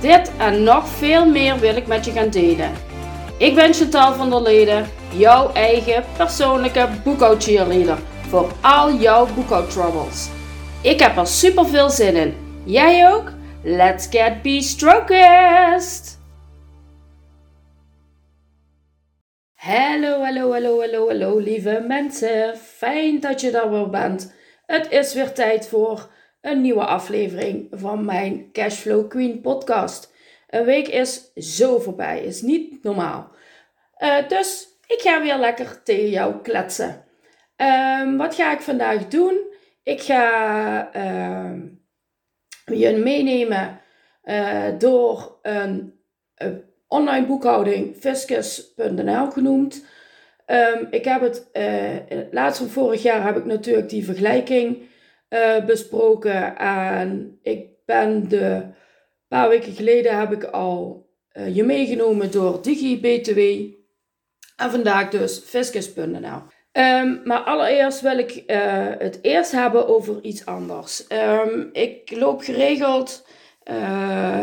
Dit en nog veel meer wil ik met je gaan delen. Ik ben Chantal van der Leden, jouw eigen persoonlijke boekhoudcheerleader voor al jouw boekhoudtroubles. Ik heb er super veel zin in. Jij ook? Let's get be-strokest! Hallo, hallo, hallo, hallo, hallo, lieve mensen. Fijn dat je er weer bent. Het is weer tijd voor een nieuwe aflevering van mijn Cashflow Queen podcast. Een week is zo voorbij, is niet normaal. Uh, dus ik ga weer lekker tegen jou kletsen. Um, wat ga ik vandaag doen? Ik ga uh, je meenemen uh, door een, online boekhouding, fiscus.nl genoemd. Um, ik heb het, uh, laatst van vorig jaar heb ik natuurlijk die vergelijking uh, besproken. En ik ben de paar weken geleden heb ik al uh, je meegenomen door DigiBTW. En vandaag dus fiscus.nl. Um, maar allereerst wil ik uh, het eerst hebben over iets anders. Um, ik loop geregeld.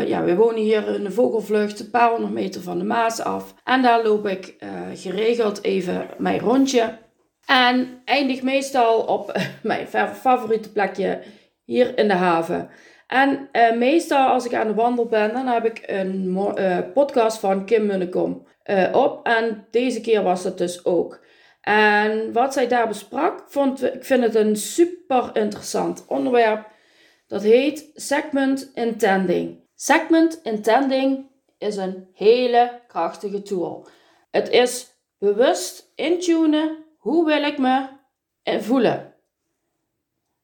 Ja, we wonen hier in de Vogelvlucht, een paar honderd meter van de Maas af. En daar loop ik uh, geregeld even mijn rondje. En eindig meestal op mijn favoriete plekje hier in de haven. En uh, meestal als ik aan de wandel ben, dan heb ik een uh, podcast van Kim Munnekom op. En deze keer was het dus ook. En wat zij daar besprak, vond ik vind het een super interessant onderwerp. Dat heet segment intending. Segment intending is een hele krachtige tool. Het is bewust intunen hoe wil ik me voelen?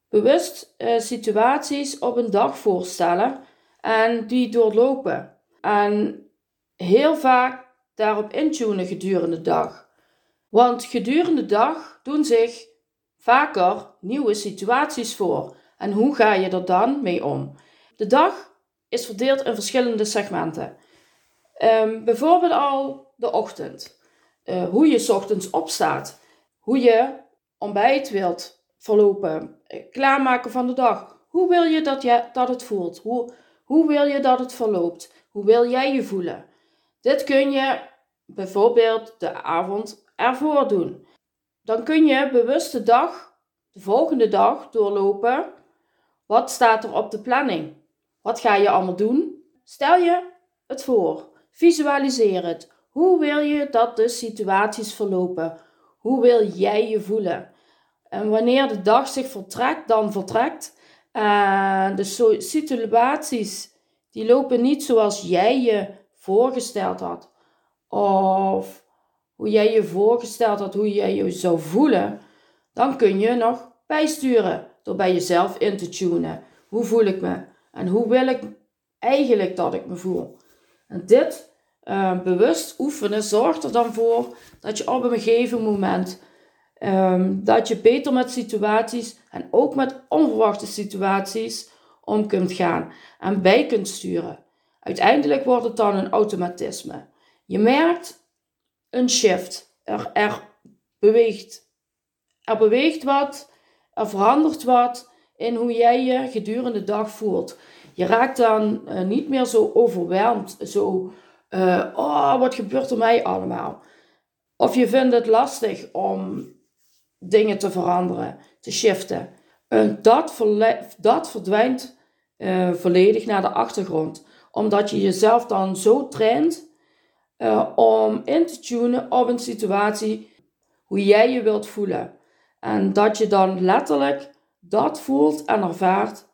Bewust uh, situaties op een dag voorstellen en die doorlopen. En heel vaak daarop intunen gedurende de dag. Want gedurende de dag doen zich vaker nieuwe situaties voor. En hoe ga je er dan mee om? De dag is verdeeld in verschillende segmenten. Um, bijvoorbeeld al de ochtend. Uh, hoe je ochtends opstaat hoe je ontbijt wilt verlopen, eh, klaarmaken van de dag. Hoe wil je dat, je, dat het voelt? Hoe, hoe wil je dat het verloopt? Hoe wil jij je voelen? Dit kun je bijvoorbeeld de avond ervoor doen. Dan kun je bewust de dag, de volgende dag, doorlopen. Wat staat er op de planning? Wat ga je allemaal doen? Stel je het voor. Visualiseer het. Hoe wil je dat de situaties verlopen? Hoe wil jij je voelen? En wanneer de dag zich vertrekt, dan vertrekt. Uh, de situaties die lopen niet zoals jij je voorgesteld had. Of hoe jij je voorgesteld had, hoe jij je zou voelen. Dan kun je nog bijsturen door bij jezelf in te tunen. Hoe voel ik me? En hoe wil ik eigenlijk dat ik me voel? En dit uh, bewust oefenen zorgt er dan voor dat je op een gegeven moment um, dat je beter met situaties en ook met onverwachte situaties om kunt gaan en bij kunt sturen. Uiteindelijk wordt het dan een automatisme. Je merkt een shift. Er, er beweegt. Er beweegt wat, er verandert wat in hoe jij je gedurende de dag voelt. Je raakt dan uh, niet meer zo overweldigd, zo uh, oh, wat gebeurt er mij allemaal? Of je vindt het lastig om dingen te veranderen, te shiften. En dat, dat verdwijnt uh, volledig naar de achtergrond. Omdat je jezelf dan zo traint uh, om in te tunen op een situatie hoe jij je wilt voelen. En dat je dan letterlijk dat voelt en ervaart.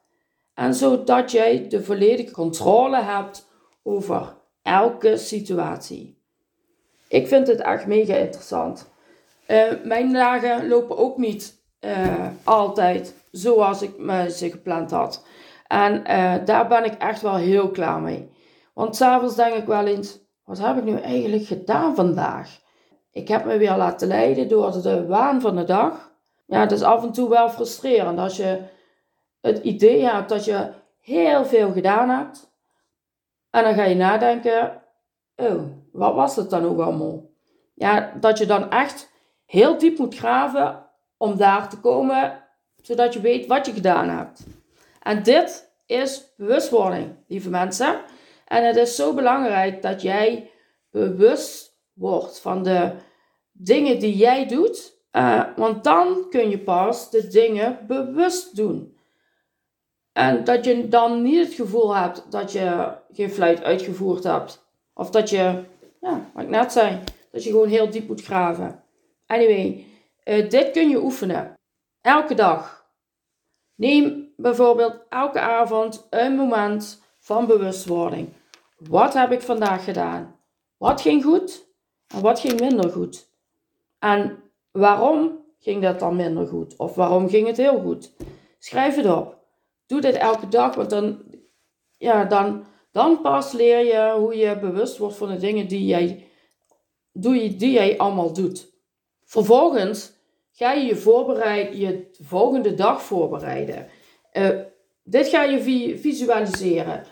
En zodat jij de volledige controle hebt over elke situatie. Ik vind het echt mega interessant. Uh, mijn dagen lopen ook niet uh, altijd zoals ik me ze gepland had. En uh, daar ben ik echt wel heel klaar mee. Want s'avonds denk ik wel eens, wat heb ik nu eigenlijk gedaan vandaag? Ik heb me weer laten leiden door de waan van de dag. Ja, het is af en toe wel frustrerend als je het idee hebt dat je heel veel gedaan hebt. En dan ga je nadenken, oh, wat was het dan ook allemaal? Ja, dat je dan echt heel diep moet graven om daar te komen, zodat je weet wat je gedaan hebt. En dit is bewustwording, lieve mensen. En het is zo belangrijk dat jij bewust wordt van de dingen die jij doet. Uh, want dan kun je pas de dingen bewust doen. En dat je dan niet het gevoel hebt dat je geen fluit uitgevoerd hebt. Of dat je, ja, wat ik net zei, dat je gewoon heel diep moet graven. Anyway, uh, dit kun je oefenen. Elke dag. Neem bijvoorbeeld elke avond een moment van bewustwording. Wat heb ik vandaag gedaan? Wat ging goed en wat ging minder goed? En waarom ging dat dan minder goed? Of waarom ging het heel goed? Schrijf het op. Doe dit elke dag, want dan, ja, dan, dan pas leer je hoe je bewust wordt van de dingen die jij, die, die jij allemaal doet. Vervolgens ga je je, voorbereid, je volgende dag voorbereiden. Uh, dit ga je visualiseren.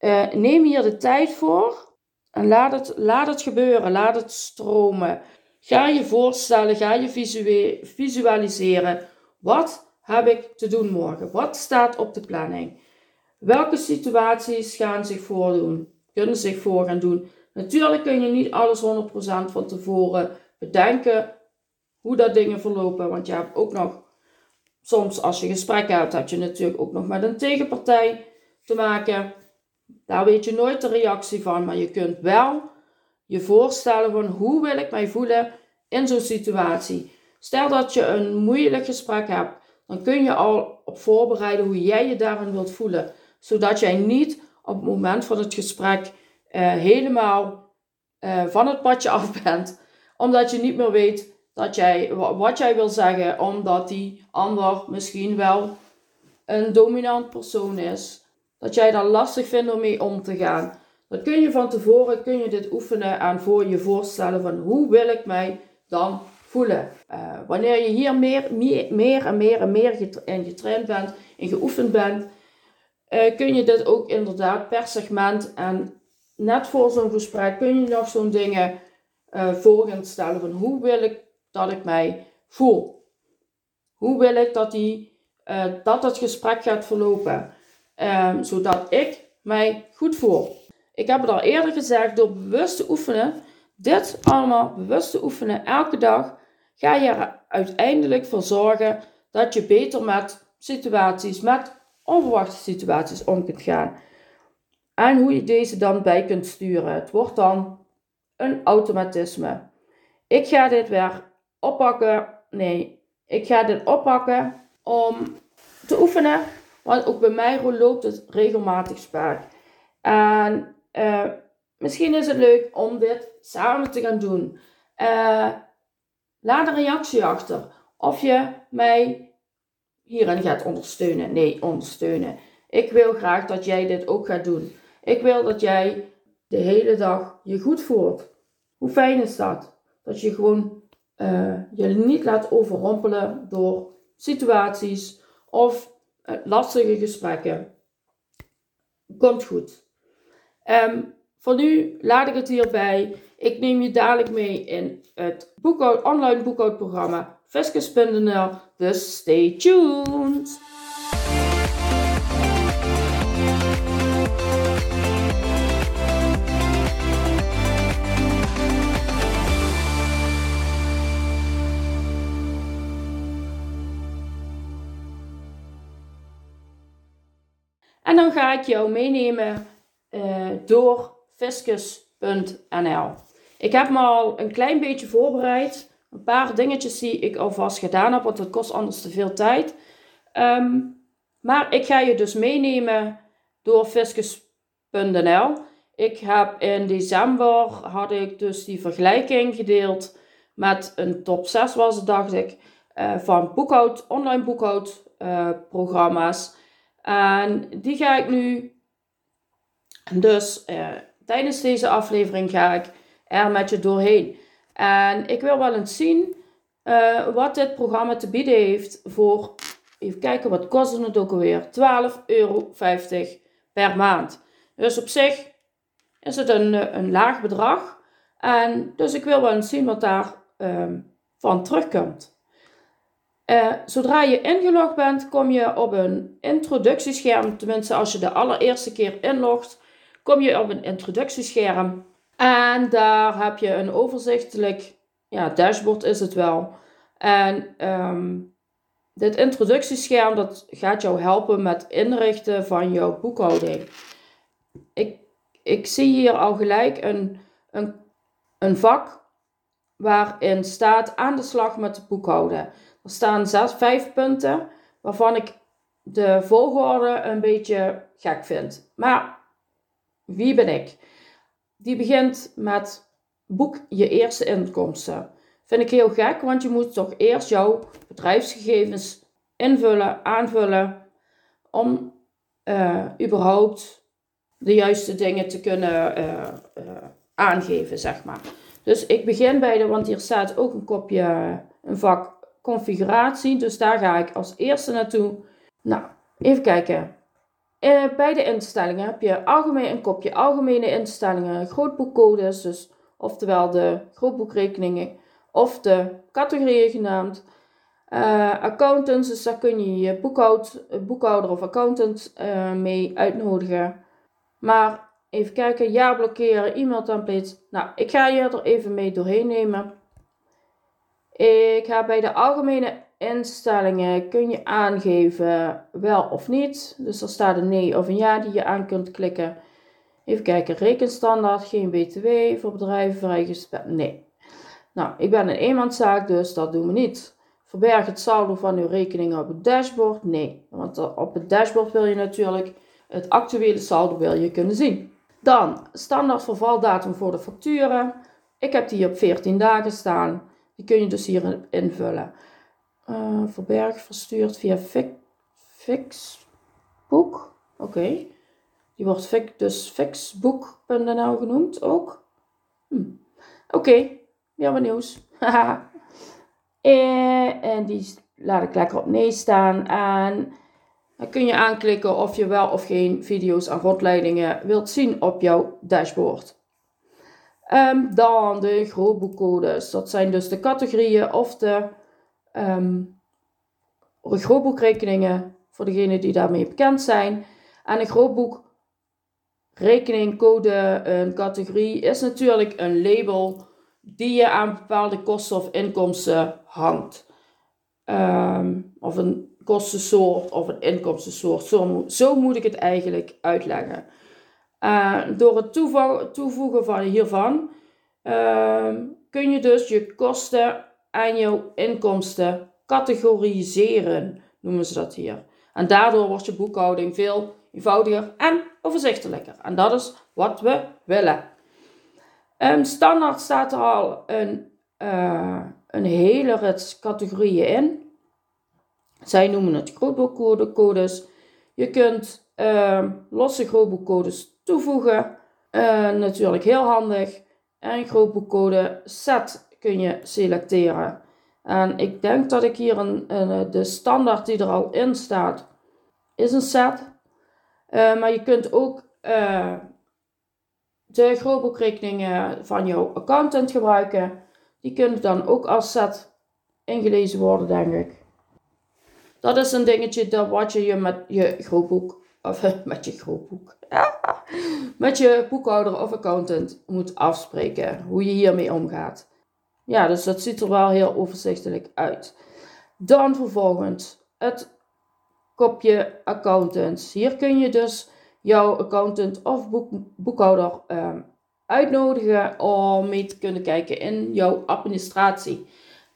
Uh, neem hier de tijd voor en laat het, laat het gebeuren, laat het stromen. Ga je voorstellen, ga je visualiseren. Wat heb ik te doen morgen? Wat staat op de planning? Welke situaties gaan zich voordoen? Kunnen zich voor gaan doen? Natuurlijk kun je niet alles 100% van tevoren bedenken hoe dat dingen verlopen. Want je hebt ook nog, soms als je gesprekken hebt, heb je natuurlijk ook nog met een tegenpartij te maken. Daar weet je nooit de reactie van, maar je kunt wel je voorstellen van hoe wil ik mij voelen in zo'n situatie. Stel dat je een moeilijk gesprek hebt, dan kun je al op voorbereiden hoe jij je daarin wilt voelen. Zodat jij niet op het moment van het gesprek uh, helemaal uh, van het padje af bent. Omdat je niet meer weet dat jij, wat jij wil zeggen, omdat die ander misschien wel een dominant persoon is. Dat jij daar lastig vindt om mee om te gaan. Dan kun je van tevoren kun je dit oefenen en voor je voorstellen van hoe wil ik mij dan voelen. Uh, wanneer je hier meer, meer, meer en meer en meer in getraind bent en geoefend bent, uh, kun je dit ook inderdaad per segment en net voor zo'n gesprek kun je nog zo'n dingen uh, voor gaan stellen van hoe wil ik dat ik mij voel. Hoe wil ik dat, die, dat het gesprek gaat verlopen, um, zodat ik mij goed voel. Ik heb het al eerder gezegd, door bewust te oefenen, dit allemaal bewust te oefenen elke dag, ga je er uiteindelijk voor zorgen dat je beter met situaties, met onverwachte situaties om kunt gaan. En hoe je deze dan bij kunt sturen. Het wordt dan een automatisme. Ik ga dit weer oppakken. Nee, ik ga dit oppakken om te oefenen. Want ook bij mij loopt het regelmatig spaak. En uh, misschien is het leuk om dit samen te gaan doen. Uh, laat een reactie achter. Of je mij hierin gaat ondersteunen. Nee, ondersteunen. Ik wil graag dat jij dit ook gaat doen. Ik wil dat jij de hele dag je goed voelt. Hoe fijn is dat? Dat je gewoon uh, je niet laat overrompelen door situaties of uh, lastige gesprekken. Komt goed. Um, voor nu laat ik het hierbij. Ik neem je dadelijk mee in het boekhoud, online boekhoudprogramma Fiscus.nl. Dus stay tuned! En dan ga ik jou meenemen uh, door fiscus.nl. Ik heb me al een klein beetje voorbereid. Een paar dingetjes die ik alvast gedaan heb, want dat kost anders te veel tijd. Ehm, maar ik ga je dus meenemen door fiscus.nl. Ik heb in december had ik dus die vergelijking gedeeld met een top 6 was het, dacht ik, uh, van boekhoud, online boekhoudprogramma's. Uh, en die ga ik nu Dus uh, tijdens deze aflevering ga ik er met je doorheen. En ik wil wel eens zien uh, wat dit programma te bieden heeft voor, even kijken, wat kost het ook alweer? 12,50 euro per maand. Dus op zich is het een, een laag bedrag. En dus ik wil wel eens zien wat daar um, van terugkomt. Uh, zodra je ingelogd bent, kom je op een introductiescherm. Tenminste, als je de allereerste keer inlogt, kom je op een introductiescherm. En daar heb je een overzichtelijk ja, dashboard is het wel. En um, dit introductiescherm dat gaat jou helpen met inrichten van jouw boekhouding. Ik, ik zie hier al gelijk een, een, een vak waarin staat aan de slag met boekhouden. Er staan zes, vijf punten waarvan ik de volgorde een beetje gek vind. Maar wie ben ik? Die begint met boek je eerste inkomsten. Vind ik heel gek, want je moet toch eerst jouw bedrijfsgegevens invullen, aanvullen, om uh, überhaupt de juiste dingen te kunnen uh, uh, aangeven, zeg maar. Dus ik begin bij de, want hier staat ook een kopje, een vak configuratie, dus daar ga ik als eerste naartoe. Nou, even kijken. Bij de instellingen heb je algemeen, een kopje algemene instellingen, grootboekcodes, dus oftewel de grootboekrekeningen of de categorieën genaamd. Uh, accountants, dus daar kun je je boekhoud, boekhouder of accountant uh, mee uitnodigen. Maar even kijken, ja blokkeren, e-mail templates. Nou, ik ga je er even mee doorheen nemen. Ik ga bij de algemene instellingen kun je aangeven wel of niet. Dus er staat een nee of een ja die je aan kunt klikken. Even kijken, rekenstandaard, geen btw voor bedrijven vrijgesteld. Nee. Nou, ik ben een eenmanszaak, dus dat doen we niet. Verberg het saldo van uw rekeningen op het dashboard? Nee, want op het dashboard wil je natuurlijk het actuele saldo wil je kunnen zien. Dan standaard vervaldatum voor de facturen. Ik heb die op 14 dagen staan. Die kun je dus hier invullen. Uh, verberg verstuurd via Fixbook. Oké. Die wordt fix, dus fixbook.nl genoemd ook. Hm. Oké, okay. wat nieuws. en, en die laat ik lekker op nee staan. En dan kun je aanklikken of je wel of geen video's en rondleidingen wilt zien op jouw dashboard. Um, dan de grootboekcodes. Dat zijn dus de categorieën of de um, grootboekrekeningen voor degenen die daarmee bekend zijn. En een grootboek rekening, code, een categorie is natuurlijk een label die je aan bepaalde kosten of inkomsten hangt. Ehm, of een kostensoort of een inkomstensoort. Zo, zo moet ik het eigenlijk uitleggen. Uh, door het toevoegen van hiervan ehm, kun je dus je kosten en jouw inkomsten categoriseren, noemen ze dat hier. En daardoor wordt je boekhouding veel eenvoudiger en overzichtelijker. En dat is wat we willen. Standaard staat er al een, uh, een hele rits categorieën in. Zij noemen het grootboekcodes. Je kunt uh, losse grootboekcodes toevoegen. Uh, natuurlijk heel handig. En grootboekcode set kun je selecteren. En ik denk dat ik hier een, een, de standaard die er al in staat, is een set. Uh, maar je kunt ook uh, de grootboekrekeningen van jouw accountant gebruiken. Die kunnen dan ook als set ingelezen worden, denk ik. Dat is een dingetje dat wat je met je grootboek, of met je grootboek, met je boekhouder of accountant moet afspreken. Hoe je hiermee omgaat. Ja, dus dat ziet er wel heel overzichtelijk uit. Dan vervolgens het kopje accountants. Hier kun je dus jouw accountant of boek, boekhouder um, uitnodigen om mee te kunnen kijken in jouw administratie.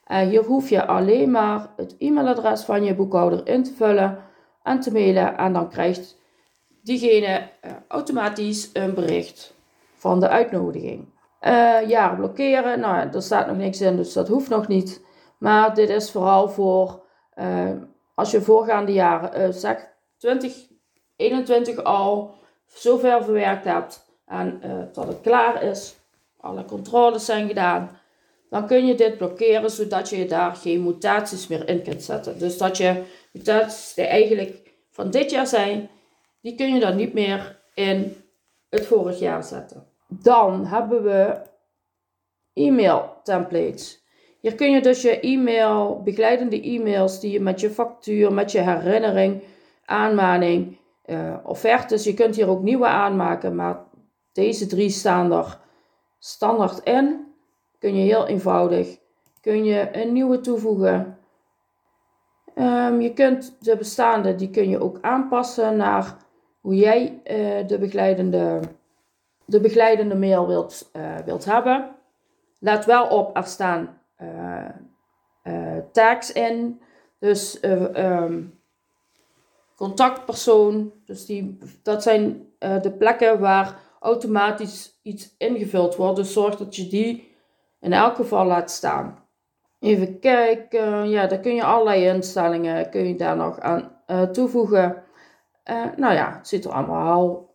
Uh, hier hoef je alleen maar het e-mailadres van je boekhouder in te vullen en te mailen en dan krijgt diegene uh, automatisch een bericht van de uitnodiging. Uh, ja, blokkeren, nou er staat nog niks in, dus dat hoeft nog niet. Maar dit is vooral voor als je voorgaande jaren, uh, zeg 2021 al zover verwerkt hebt en dat het klaar is, alle controles zijn gedaan, dan kun je dit blokkeren zodat je daar geen mutaties meer in kunt zetten. Dus dat je mutaties die eigenlijk van dit jaar zijn, die kun je dan niet meer in het vorig jaar zetten. Dan hebben we e-mail templates. Hier kun je dus je e-mail, begeleidende e-mails die je met je factuur, met je herinnering, aanmaning, uh, offertes, je kunt hier ook nieuwe aanmaken, maar deze drie staan er standaard in. Kun je heel eenvoudig, kun je een nieuwe toevoegen. Um, je kunt de bestaande, die kun je ook aanpassen naar hoe jij uh, de, begeleidende, de begeleidende mail wilt, uh, wilt hebben. Let wel op, er staan uh, tags in. Dus um, contactpersoon, dus die, dat zijn de plekken waar automatisch iets ingevuld wordt. Dus zorg dat je die in elk geval laat staan. Even kijken, ja, daar kun je allerlei instellingen kun je daar nog aan toevoegen. Nou ja, het ziet er allemaal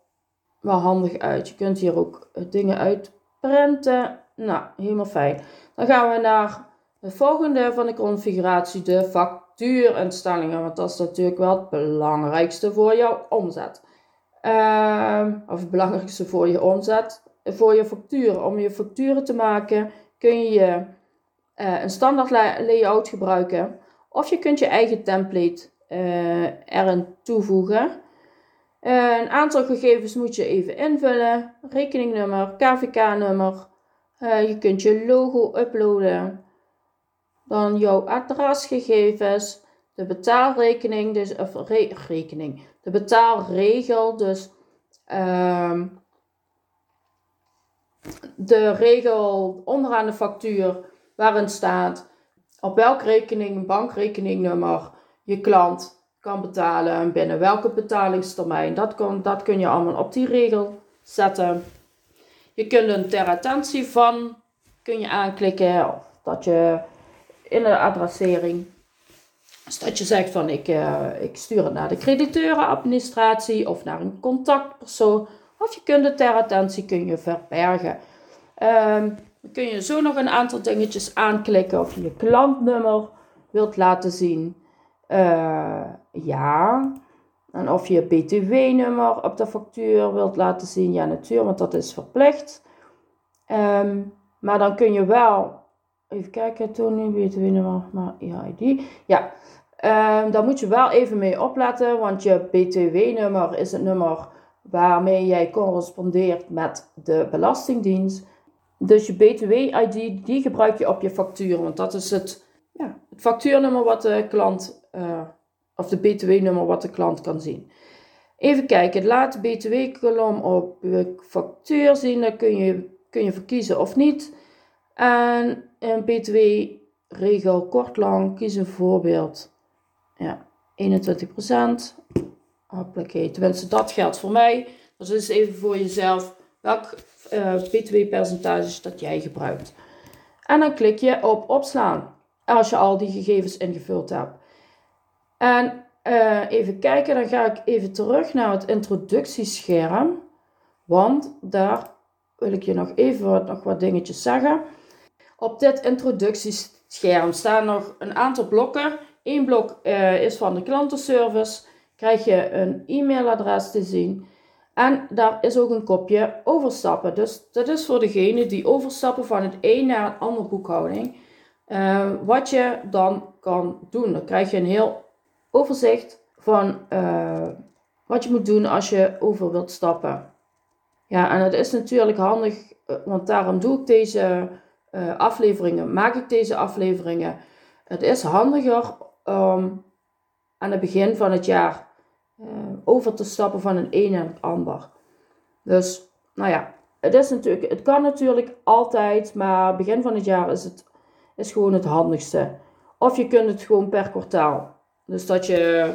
wel handig uit. Je kunt hier ook dingen uitprinten. Nou, helemaal fijn. Dan gaan we naar de volgende van de configuratie, de factuurinstellingen. Want dat is natuurlijk wel het belangrijkste voor jouw omzet. Uh, of het belangrijkste voor je omzet. Voor je facturen. Om je facturen te maken kun je uh, een standaard layout gebruiken. Of je kunt je eigen template uh, erin toevoegen. Een aantal gegevens moet je even invullen. Rekeningnummer, KVK-nummer. je kunt je logo uploaden. Dan jouw adresgegevens. De betaalrekening, dus, of re rekening. De betaalregel, dus ehm, de regel onderaan de factuur waarin staat op welk rekening, bankrekeningnummer je klant kan betalen en binnen welke betalingstermijn. Dat, kon, dat kun je allemaal op die regel zetten. Je kunt een ter attentie van kun je aanklikken dat je in de adressering dus dat je zegt van ik, uh, ik stuur het naar de crediteurenadministratie of naar een contactpersoon. Of je kunt de ter attentie kun je verbergen. Um, dan kun je zo nog een aantal dingetjes aanklikken of je je klantnummer wilt laten zien. Uh, ja. En of je je BTW-nummer op de factuur wilt laten zien. Ja, natuurlijk, want dat is verplicht. Um, maar dan kun je wel. Even kijken, toen nu BTW-nummer, maar ja, ID. Ja, um, daar moet je wel even mee opletten, want je BTW-nummer is het nummer waarmee jij correspondeert met de Belastingdienst. Dus je BTW-ID, die gebruik je op je factuur, want dat is het, ja, het factuurnummer wat de klant, uh, of de BTW-nummer wat de klant kan zien. Even kijken, laat de BTW-kolom op je factuur zien, dan kun je, kun je verkiezen of niet. En een BTW-regel kort lang, kies een voorbeeld. Ja, 21%. Hoppakee, tenminste dat geldt voor mij. Dus is even voor jezelf welk uh, eh, btw-percentage dat jij gebruikt. En dan klik je op opslaan als je al die gegevens ingevuld hebt. En uh, even kijken, dan ga ik even terug naar het introductiescherm. Want daar wil ik je nog even wat, nog wat dingetjes zeggen. Op dit introductiescherm staan nog een aantal blokken. Eén blok uh, is van de klantenservice. Krijg je een e-mailadres te zien. En daar is ook een kopje overstappen. Dus dat is voor degene die overstappen van het een naar een andere boekhouding. Uh, wat je dan kan doen. Dan krijg je een heel overzicht van uh, wat je moet doen als je over wilt stappen. Ja, en het is natuurlijk handig, eh, want daarom doe ik deze uh, afleveringen, maak ik deze afleveringen. Het is handiger om aan het begin van het jaar over te stappen van een een naar het ander. Dus, nou ja, het, is natuurlijk, het kan natuurlijk altijd, maar begin van het jaar is het is gewoon het handigste. Of je kunt het gewoon per kwartaal. Dus dat je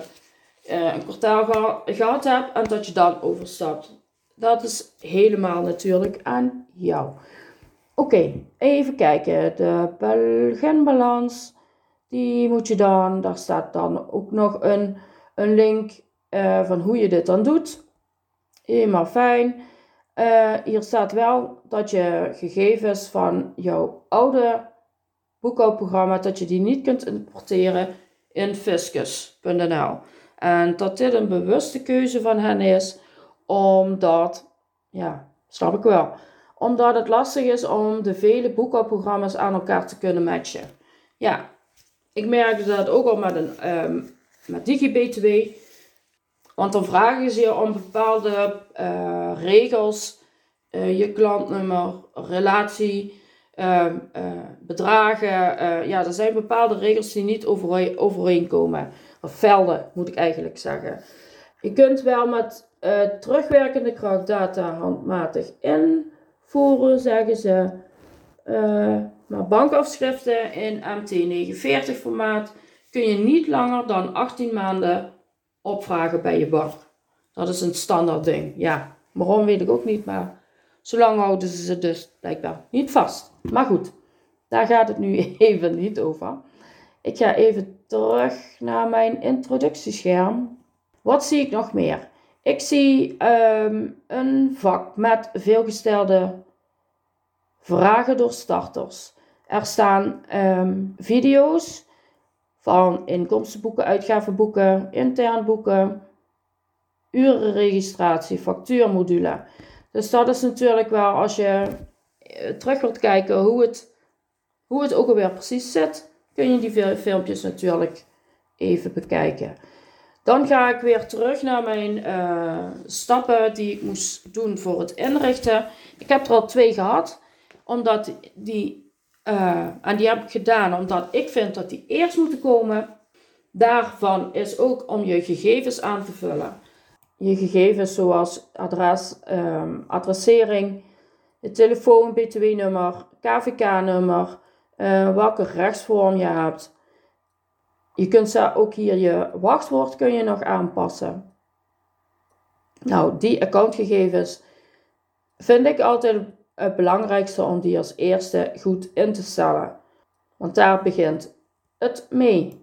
uh, een kwartaal gehad hebt en dat je dan overstapt. Dat is helemaal natuurlijk aan jou. Oké, even kijken. De beginbalans, die moet je dan, daar staat dan ook nog een, een link uh, van hoe je dit dan doet. Helemaal fijn. Uh, hier staat wel dat je gegevens van jouw oude boekhoudprogramma, dat je die niet kunt importeren in fiscus.nl. En dat dit een bewuste keuze van hen is, omdat, ja, snap ik wel, omdat het lastig is om de vele boekhoudprogramma's aan elkaar te kunnen matchen. Ja, ik merkte dat ook al met, een, um, met DigiBTW. Want dan vragen ze je om bepaalde uh, regels, uh, je klantnummer, relatie, uh, bedragen. ja, er zijn bepaalde regels die niet overeen, overeenkomen. Of velden, moet ik eigenlijk zeggen. Je kunt wel met terugwerkende kracht data handmatig invoeren, zeggen ze. maar bankafschriften in MT49 formaat kun je niet langer dan 18 maanden opvragen bij je bank. Dat is een standaard ding. Ja, waarom weet ik ook niet, maar zolang houden ze ze dus blijkbaar niet vast. Maar goed, daar gaat het nu even niet over. Ik ga even terug naar mijn introductiescherm. Wat zie ik nog meer? Ik zie ehm, een vak met veelgestelde vragen door starters. Er staan um, video's van inkomstenboeken, uitgavenboeken, intern boeken, urenregistratie, factuurmodule. Dus dat is natuurlijk wel als je eh, terug wilt kijken hoe het, hoe het ook alweer precies zit, kun je die filmpjes natuurlijk even bekijken. Dan ga ik weer terug naar mijn uh, stappen die ik moest doen voor het inrichten. Ik heb er al twee gehad, omdat die uh, en die heb ik gedaan omdat ik vind dat die eerst moeten komen. Daarvan is ook om je gegevens aan te vullen. Je gegevens zoals adres, um, adressering, het telefoon, btw-nummer, kvk-nummer, eh, welke rechtsvorm je hebt. Je kunt ook hier je wachtwoord kun je nog aanpassen. Nou, die accountgegevens vind ik altijd het belangrijkste om die als eerste goed in te stellen. Want daar begint het mee.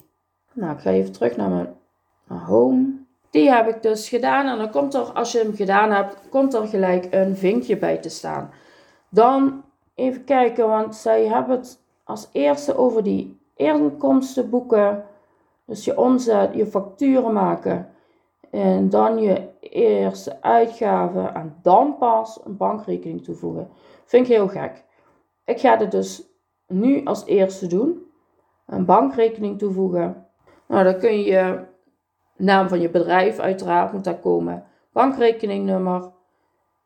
Nou, ik ga even terug naar mijn home. Die heb ik dus gedaan. En dan komt er, als je hem gedaan hebt, komt er gelijk een vinkje bij te staan. Dan even kijken, want zij hebben het als eerste over die inkomstenboeken. Dus je omzet, je facturen maken. En dan je eerste uitgaven en dan pas een bankrekening toevoegen. Vind ik heel gek. Ik ga dit dus nu als eerste doen. Een bankrekening toevoegen. Nou, dan kun je naam van je bedrijf uiteraard moet daar komen. Bankrekeningnummer.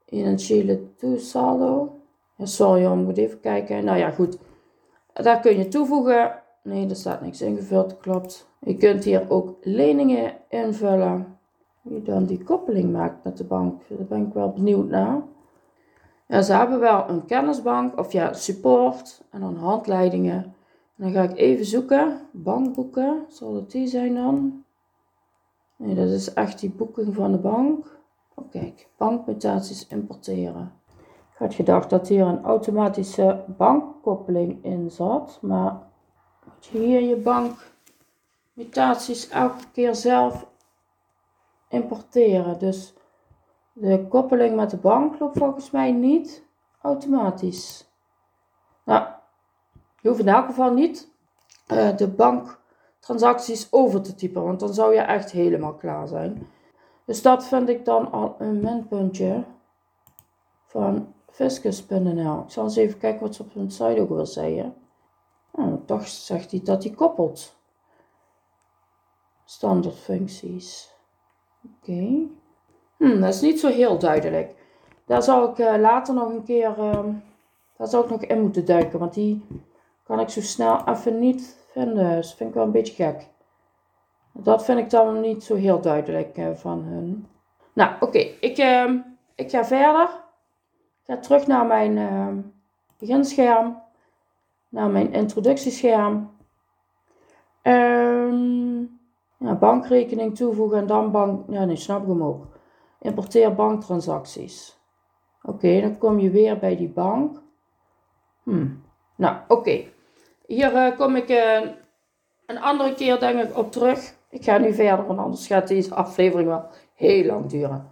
Financiële toesaldo. Ja, sorry, ik moet even kijken. Nou ja, goed. Daar kun je toevoegen. Nee, er staat niks ingevuld, klopt. Je kunt hier ook leningen invullen. Wie dan die koppeling maakt met de bank. Daar ben ik wel benieuwd naar. Ja, ze hebben wel een kennisbank, of ja, support en dan handleidingen. En dan ga ik even zoeken. Bankboeken, zal het die zijn dan? Nee, dat is echt die boeking van de bank. Oh, kijk, bankmutaties importeren. Ik had gedacht dat hier een automatische bankkoppeling in zat, maar moet je hier je bankmutaties elke keer zelf importeren. Dus de koppeling met de bank loopt volgens mij niet automatisch. Nou, je hoeft in elk geval niet uh, de banktransacties over te typen, want dan zou je echt helemaal klaar zijn. Dus dat vind ik dan al een minpuntje van fiscus.nl. Ik zal eens even kijken wat ze op hun site ook wil zeggen. Nou, toch zegt hij dat hij koppelt. Standaard functies. Oké. Hmm, dat is niet zo heel duidelijk. Daar zal ik uh, later nog een keer, uh, daar zal ik nog in moeten duiken, want die kan ik zo snel even niet dat vind ik wel een beetje gek. Dat vind ik dan niet zo heel duidelijk uh, van hun. Nou, oké. Ik, ehm, ik ga verder. Ik ga terug naar mijn ehm, beginscherm. Naar mijn introductiescherm. Ja, bankrekening toevoegen en dan bank... Ja, nee, snap ik hem ook. Importeer banktransacties. Oké, dan kom je weer bij die bank. Hmm. Nou, oké. Hier uh, kom ik uh, een andere keer denk ik op terug. Ik ga nu verder, want anders gaat deze aflevering wel heel lang duren.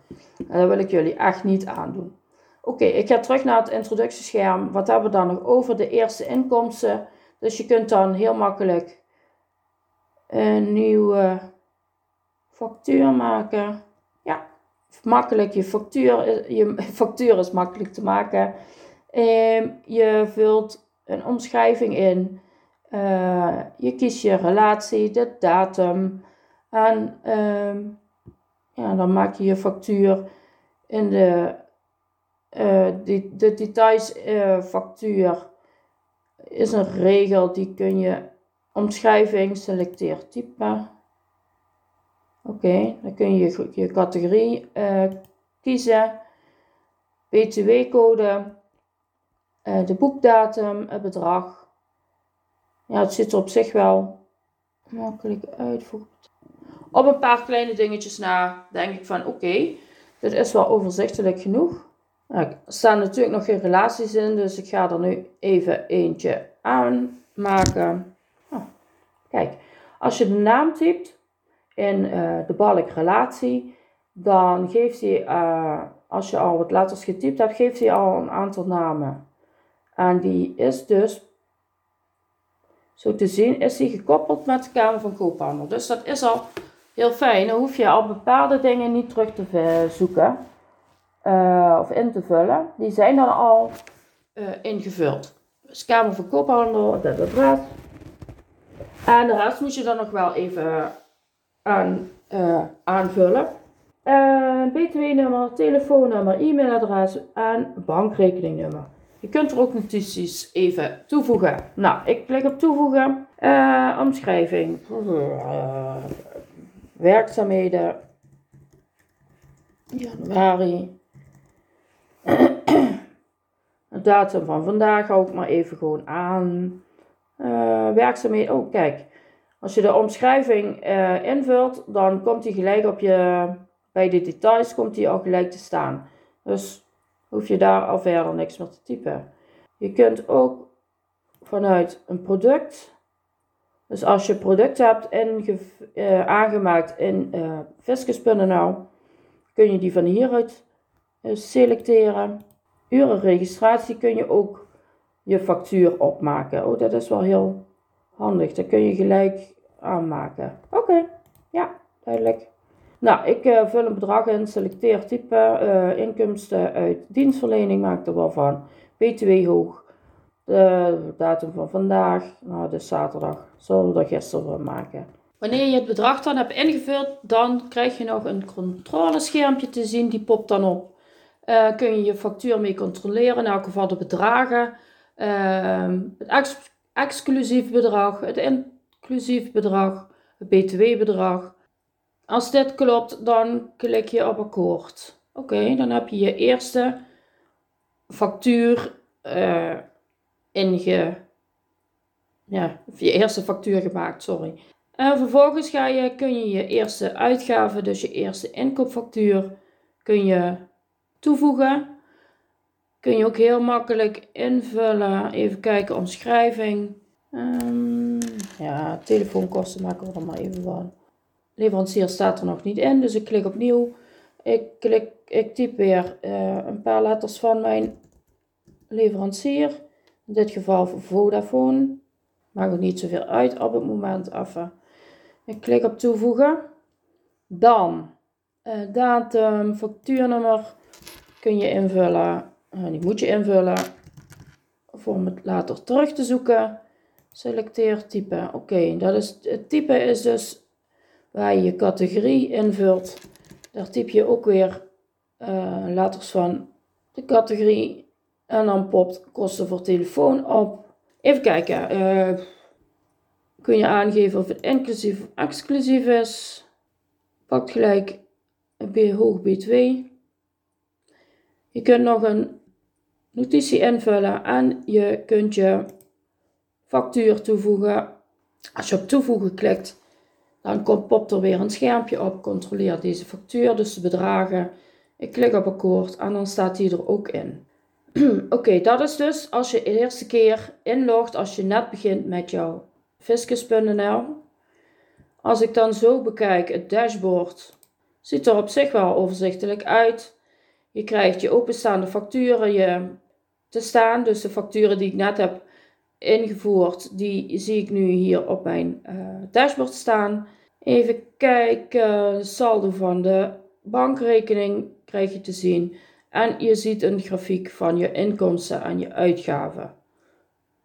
En dat wil ik jullie echt niet aandoen. Oké, ik ga terug naar het introductiescherm. Wat hebben we dan nog over? De eerste inkomsten. Dus je kunt dan heel makkelijk een nieuwe factuur maken. Ja, makkelijk. Je factuur, je factuur is makkelijk te maken. Ehm, je vult een omschrijving in. Uh, je kiest je relatie, de datum. En ehm, ja, dan maak je je factuur in de, die, de details uh, factuur is een regel die kun je omschrijving selecteer type. Oké, dan kun je je categorie kiezen, btw-code, de boekdatum, het bedrag. Ja, het ziet er op zich wel makkelijk uitvoeren. Op een paar kleine dingetjes na denk ik van oké, dit is wel overzichtelijk genoeg. Nou, er staan natuurlijk nog geen relaties in, dus ik ga er nu even eentje aanmaken. Oh, kijk, als je de naam typt in uh, de balk relatie, dan geeft hij, uh, als je al wat letters getypt hebt, geeft hij al een aantal namen. En die is dus, zo te zien, is hij gekoppeld met de Kamer van Koophandel. Dus dat is al heel fijn. Dan hoef je al bepaalde dingen niet terug te zoeken uh, of in te vullen. Die zijn dan al uh, ingevuld. Dus Kamer van Koophandel, dat adres. En de rest moet je dan nog wel even aan, uh, aanvullen. BTW-nummer, telefoonnummer, e-mailadres en bankrekeningnummer. Je kunt er ook notities even toevoegen. Nou, ik klik op toevoegen. omschrijving werkzaamheden. Januari. De datum van vandaag hou ik maar even gewoon aan. Uh, werkzaamheden. Oh, kijk. Als je de omschrijving uh, invult, dan komt die gelijk op je. Bij de details komt die al gelijk te staan. Dus hoef je daar al verder niks meer te typen. Je kunt ook vanuit een product dus als je product hebt uh, aangemaakt in uh, eh, kun je die van hieruit uh, selecteren. Urenregistratie kun je ook je factuur opmaken. Oh, dat is wel heel handig. Dat kun je gelijk aanmaken. Oké, ja, duidelijk. Nou, ik vul een bedrag in, selecteer type, inkomsten uit dienstverlening, maak er wel van. BTW hoog, de datum van vandaag, nou dus zaterdag, zullen we er gisteren van maken. Wanneer je het bedrag dan hebt ingevuld, dan krijg je nog een controleschermpje te zien, die popt dan op. Uh, kun je je factuur mee controleren, in elk geval de bedragen. Uh, het ex exclusief bedrag, het inclusief bedrag, het btw-bedrag. Als dit klopt, dan klik je op akkoord. Oké, dan heb je je eerste factuur uh, inge... Ja, je eerste factuur gemaakt, sorry. En vervolgens ga je, kun je je eerste uitgave, dus je eerste inkoopfactuur, kun je toevoegen. Kun je ook heel makkelijk invullen. Even kijken, omschrijving. Um, ja, telefoonkosten maken we er maar even van. Leverancier staat er nog niet in, dus ik klik opnieuw. Ik, klik, ik typ weer uh, een paar letters van mijn leverancier. In dit geval voor Vodafone. Maakt ook niet zoveel uit op het moment even. Ik klik op toevoegen. Dan uh, datum, factuurnummer kun je invullen. Uh, die moet je invullen voor om het later terug te zoeken. Selecteer type. Oké, dat is het type is dus waar je je categorie invult. Daar typ je ook weer uh, van de categorie en dan popt kosten voor telefoon op. Even kijken. Uh, kun je aangeven of het inclusief of exclusief is. Pak gelijk een hoog B2. Je kunt nog een notitie invullen en je kunt je factuur toevoegen. Als je op toevoegen klikt, dan komt, popt er weer een schermpje op. Controleer deze factuur, dus de bedragen. Ik klik op akkoord en dan staat die er ook in. Oké, dat is dus als je de eerste keer inlogt, als je net begint met jouw fiscus.nl. Als ik dan zo bekijk, het dashboard, Ziet er op zich wel overzichtelijk uit. Je krijgt je openstaande facturen je te staan. Dus de facturen die ik net heb ingevoerd, die zie ik nu hier op mijn uh, dashboard staan. Even kijken, saldo van de bankrekening krijg je te zien. En je ziet een grafiek van je inkomsten en je uitgaven.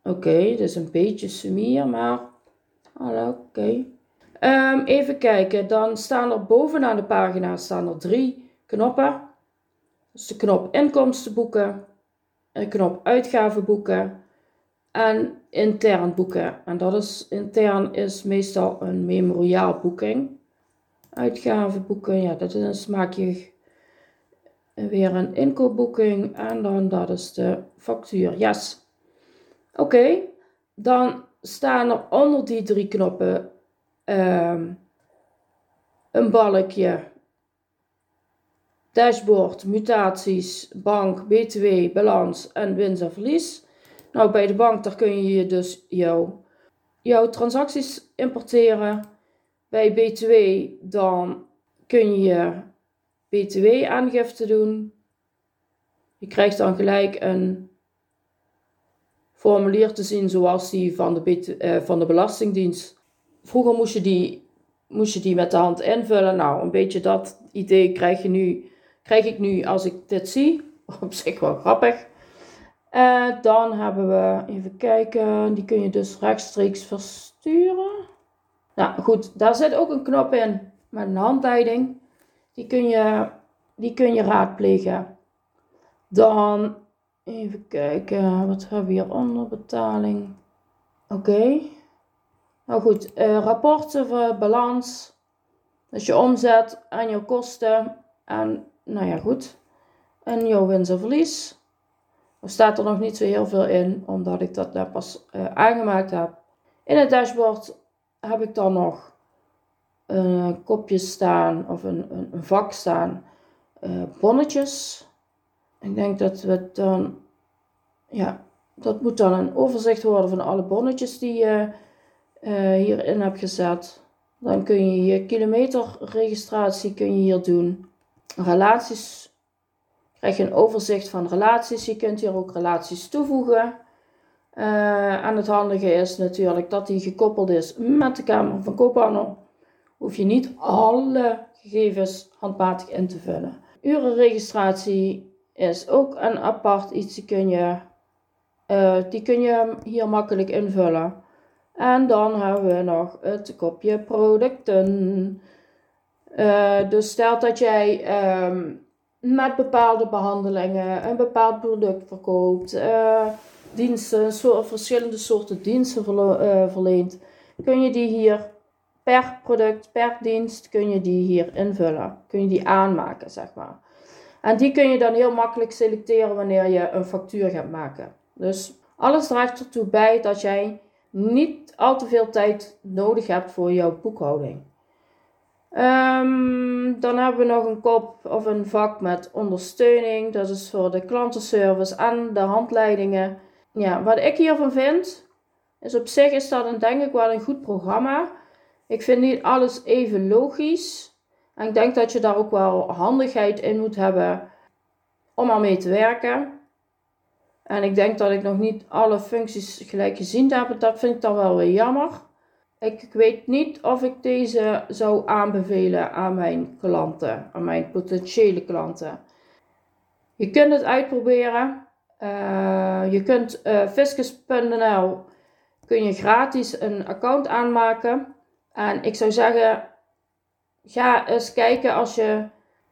Oké, okay, dus een beetje sumier, maar oké. Ehm, even kijken, dan staan er bovenaan de pagina staan er drie knoppen. Dus de knop inkomsten boeken, de knop uitgaven boeken en intern boeken. En dat is intern is meestal een memoriaal boeking. Uitgaven boeken, ja, dat is, dan maak je weer een inkoopboeking en dan dat is de factuur. Yes. Oké, dan staan er onder die drie knoppen um, een balkje dashboard, mutaties, bank, btw, balans en winst en verlies. Nou, bij de bank daar kun je dus jouw, jouw transacties importeren. Bij btw dan kun je btw-aangifte doen. Je krijgt dan gelijk een formulier te zien zoals die van de, uh, van de Belastingdienst. Vroeger moest je, die, moest je die met de hand invullen. Nou, een beetje dat idee krijg, je nu, krijg ik nu als ik dit zie. Op zich wel grappig. Uh, dan hebben we, even kijken, die kun je dus rechtstreeks versturen. Nou goed, daar zit ook een knop in met een handleiding. Die kun je, die kun je raadplegen. Dan even kijken, wat hebben we hier onder betaling? Oké. Nou goed, uh, rapporten balans. Dus je omzet en je kosten. En nou ja, goed. En jouw winst en verlies. Er staat er nog niet zo heel veel in, omdat ik dat net pas uh, aangemaakt heb. In het dashboard heb ik dan nog een kopje staan of een, een, een vak staan. Uh, bonnetjes. Ik denk dat we dan, ja, dat moet dan een overzicht worden van alle bonnetjes die je hierin hebt gezet. Dan kun je hier kilometerregistratie kun je hier doen. Relaties. Krijg je een overzicht van relaties. Je kunt hier ook relaties toevoegen. Uh, en het handige is natuurlijk dat die gekoppeld is met de Kamer van Koophandel. Hoef je niet alle gegevens handmatig in te vullen. Urenregistratie is ook een apart iets. Die kun je, uh, die kun je hier makkelijk invullen. En dan hebben we nog het kopje producten. Uh, dus stel dat jij um, met bepaalde behandelingen een bepaald product verkoopt, uh, diensten, verschillende soorten diensten uh, verleent, kun je die hier per product, per dienst, kun je die hier invullen. Kun je die aanmaken, zeg maar. En die kun je dan heel makkelijk selecteren wanneer je een factuur gaat maken. Dus alles draagt ertoe bij dat jij niet al te veel tijd nodig hebt voor jouw boekhouding. Um, dan hebben we nog een kop of een vak met ondersteuning. Dat is voor de klantenservice en de handleidingen. Ja, wat ik hiervan vind, is op zich is dat een, denk ik wel een goed programma. Ik vind niet alles even logisch. En ik denk dat je daar ook wel handigheid in moet hebben om ermee te werken. En ik denk dat ik nog niet alle functies gelijk gezien heb. Dat vind ik dan wel weer jammer. Ik weet niet of ik deze zou aanbevelen aan mijn klanten, aan mijn potentiële klanten. Je kunt het uitproberen. Uh, je kunt uh, eh, fiscus.nl kun je gratis een account aanmaken. En ik zou zeggen, ga eens kijken als je,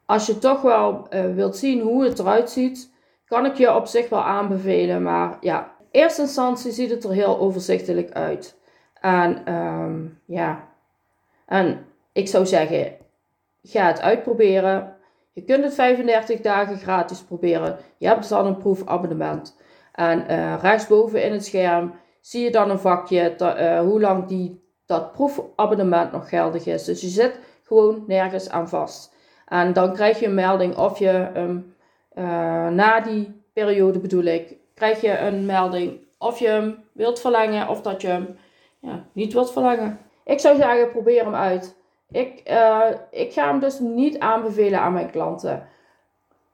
als je toch wel uh, wilt zien hoe het eruit ziet kan ik je op zich wel aanbevelen. Maar ja, in eerste instantie ziet het er heel overzichtelijk uit. En um, ja, en ik zou zeggen, ga het uitproberen. Je kunt het 35 dagen gratis proberen. Je hebt dan een proefabonnement. En uh, rechtsboven in het scherm zie je dan een vakje uh, hoe lang die, dat proefabonnement nog geldig is. Dus je zit gewoon nergens aan vast. En dan krijg je een melding of je um, na die periode bedoel ik, krijg je een melding of je hem wilt verlengen of dat je hem ja, niet wilt verlengen. Ik zou zeggen, probeer hem uit. ik, uh, ik ga hem dus niet aanbevelen aan mijn klanten.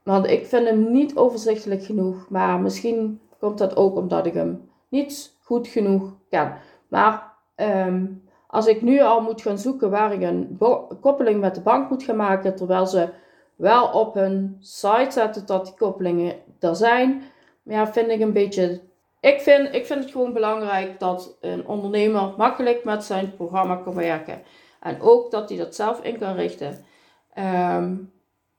Want ik vind hem niet overzichtelijk genoeg. Maar misschien komt dat ook omdat ik hem niet goed genoeg ken. Maar um, als ik nu al moet gaan zoeken waar ik een koppeling met de bank moet gaan maken, terwijl ze wel op hun site zetten dat die koppelingen er zijn, ja, vind ik een beetje. Ik vind, ik vind het gewoon belangrijk dat een ondernemer makkelijk met zijn programma kan werken. En ook dat hij dat zelf in kan richten. Um,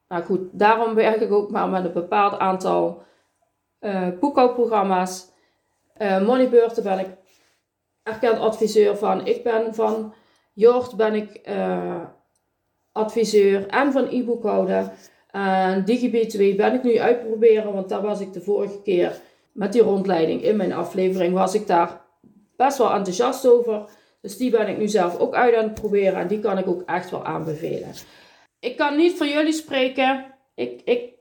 nou goed, daarom werk ik ook maar met een bepaald aantal uh, boekhoudprogramma's. Uh, Moneybeurten ben ik erkend adviseur van. Ik ben van Jort ben ik uh, adviseur en van e-boekhouden. En DigiB2 ben ik nu uitproberen, want daar was ik de vorige keer met die rondleiding in mijn aflevering, was ik daar best wel enthousiast over. Dus die ben ik nu zelf ook uit aan het proberen en die kan ik ook echt wel aanbevelen. Ik kan niet voor jullie spreken. Ik, ik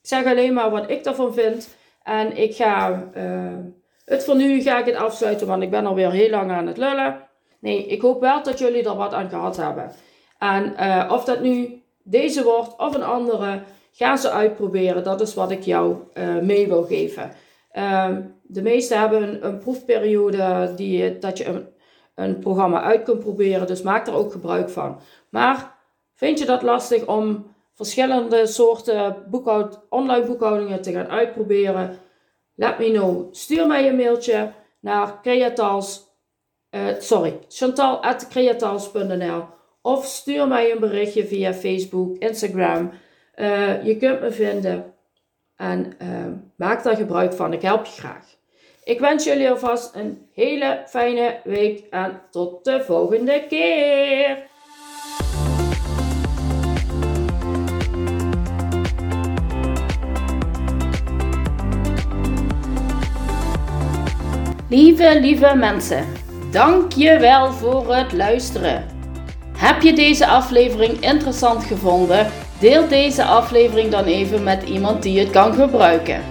zeg alleen maar wat ik daarvan vind. En ik ga uh, het voor nu ga ik het afsluiten, want ik ben alweer heel lang aan het lullen. Nee, ik hoop wel dat jullie er wat aan gehad hebben. En uh, of dat nu deze wordt of een andere, ga ze uitproberen. Dat is wat ik jou uh, mee wil geven. Uh, de meesten hebben een, een proefperiode die, dat je een, een programma uit kunt proberen. Dus maak er ook gebruik van. Maar vind je dat lastig om verschillende soorten boekhoud, online boekhoudingen te gaan uitproberen? Let me know. Stuur mij een mailtje naar creatals, uh, sorry, chantal.creatals.nl of stuur mij een berichtje via Facebook, Instagram. Uh, je kunt me vinden en uh, maak daar gebruik van. Ik help je graag. Ik wens jullie alvast een hele fijne week en tot de volgende keer. Lieve, lieve mensen, dank je wel voor het luisteren. Heb je deze aflevering interessant gevonden? Deel deze aflevering dan even met iemand die het kan gebruiken.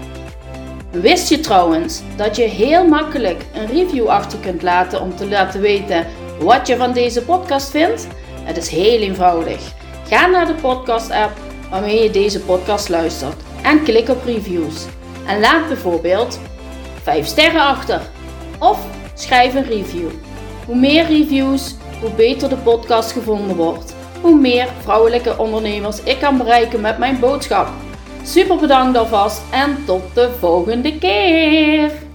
Wist je trouwens dat je heel makkelijk een review achter kunt laten om te laten weten wat je van deze podcast vindt? Het is heel eenvoudig. Ga naar de podcast-app waarmee je deze podcast luistert en klik op reviews. En laat bijvoorbeeld 5 sterren achter of schrijf een review. Hoe meer reviews, hoe beter de podcast gevonden wordt. Hoe meer vrouwelijke ondernemers ik kan bereiken met mijn boodschap. Super bedankt alvast en tot de volgende keer!